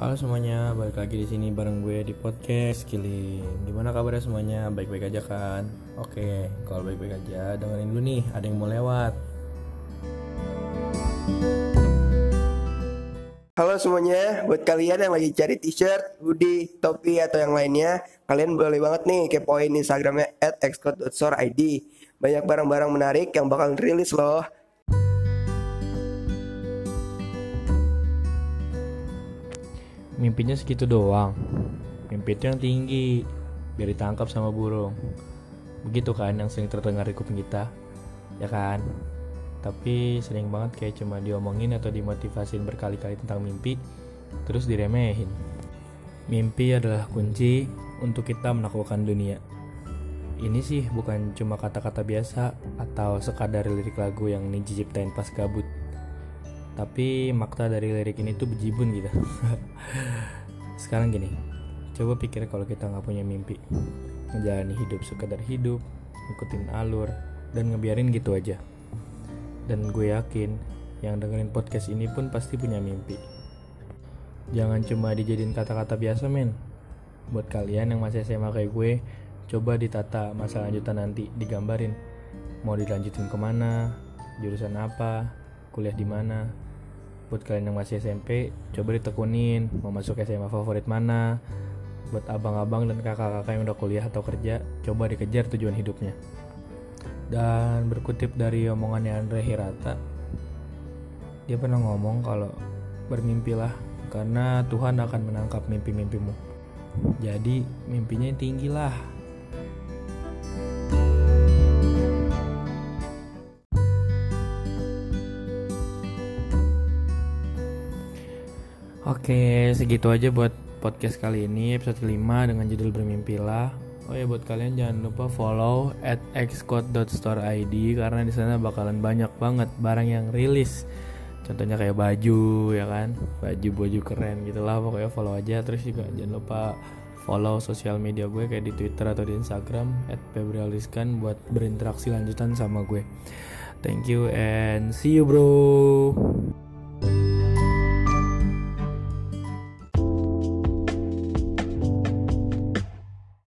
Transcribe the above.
Halo semuanya, balik lagi di sini bareng gue di podcast Killing. Gimana kabarnya semuanya? Baik-baik aja kan? Oke, kalau baik-baik aja, dengerin dulu nih, ada yang mau lewat. Halo semuanya, buat kalian yang lagi cari t-shirt, hoodie, topi atau yang lainnya, kalian boleh banget nih kepoin Instagramnya at xcode.store.id. Banyak barang-barang menarik yang bakal rilis loh. Mimpinya segitu doang. Mimpi itu yang tinggi, biar ditangkap sama burung. Begitu kan yang sering terdengar di kuping kita, ya kan? Tapi sering banget kayak cuma diomongin atau dimotivasin berkali-kali tentang mimpi, terus diremehin. Mimpi adalah kunci untuk kita menaklukkan dunia. Ini sih bukan cuma kata-kata biasa atau sekadar lirik lagu yang Niji ciptain pas gabut. Tapi makna dari lirik ini tuh bejibun gitu. Sekarang gini, coba pikir kalau kita nggak punya mimpi, menjalani hidup sekadar hidup, ngikutin alur, dan ngebiarin gitu aja. Dan gue yakin yang dengerin podcast ini pun pasti punya mimpi. Jangan cuma dijadiin kata-kata biasa men. Buat kalian yang masih SMA kayak gue, coba ditata masa lanjutan nanti, digambarin. Mau dilanjutin ke mana, jurusan apa, kuliah di mana. Buat kalian yang masih SMP, coba ditekunin mau masuk SMA favorit mana. Buat abang-abang dan kakak-kakak yang udah kuliah atau kerja, coba dikejar tujuan hidupnya. Dan berkutip dari omongannya Andre Hirata, dia pernah ngomong kalau bermimpilah karena Tuhan akan menangkap mimpi-mimpimu. Jadi mimpinya yang Oke, segitu aja buat podcast kali ini episode 5 dengan judul Bermimpilah. Oh ya buat kalian jangan lupa follow at xcode.store.id karena di sana bakalan banyak banget barang yang rilis. Contohnya kayak baju ya kan, baju-baju keren gitu lah pokoknya follow aja terus juga jangan lupa follow sosial media gue kayak di Twitter atau di Instagram @febrialiskan buat berinteraksi lanjutan sama gue. Thank you and see you bro.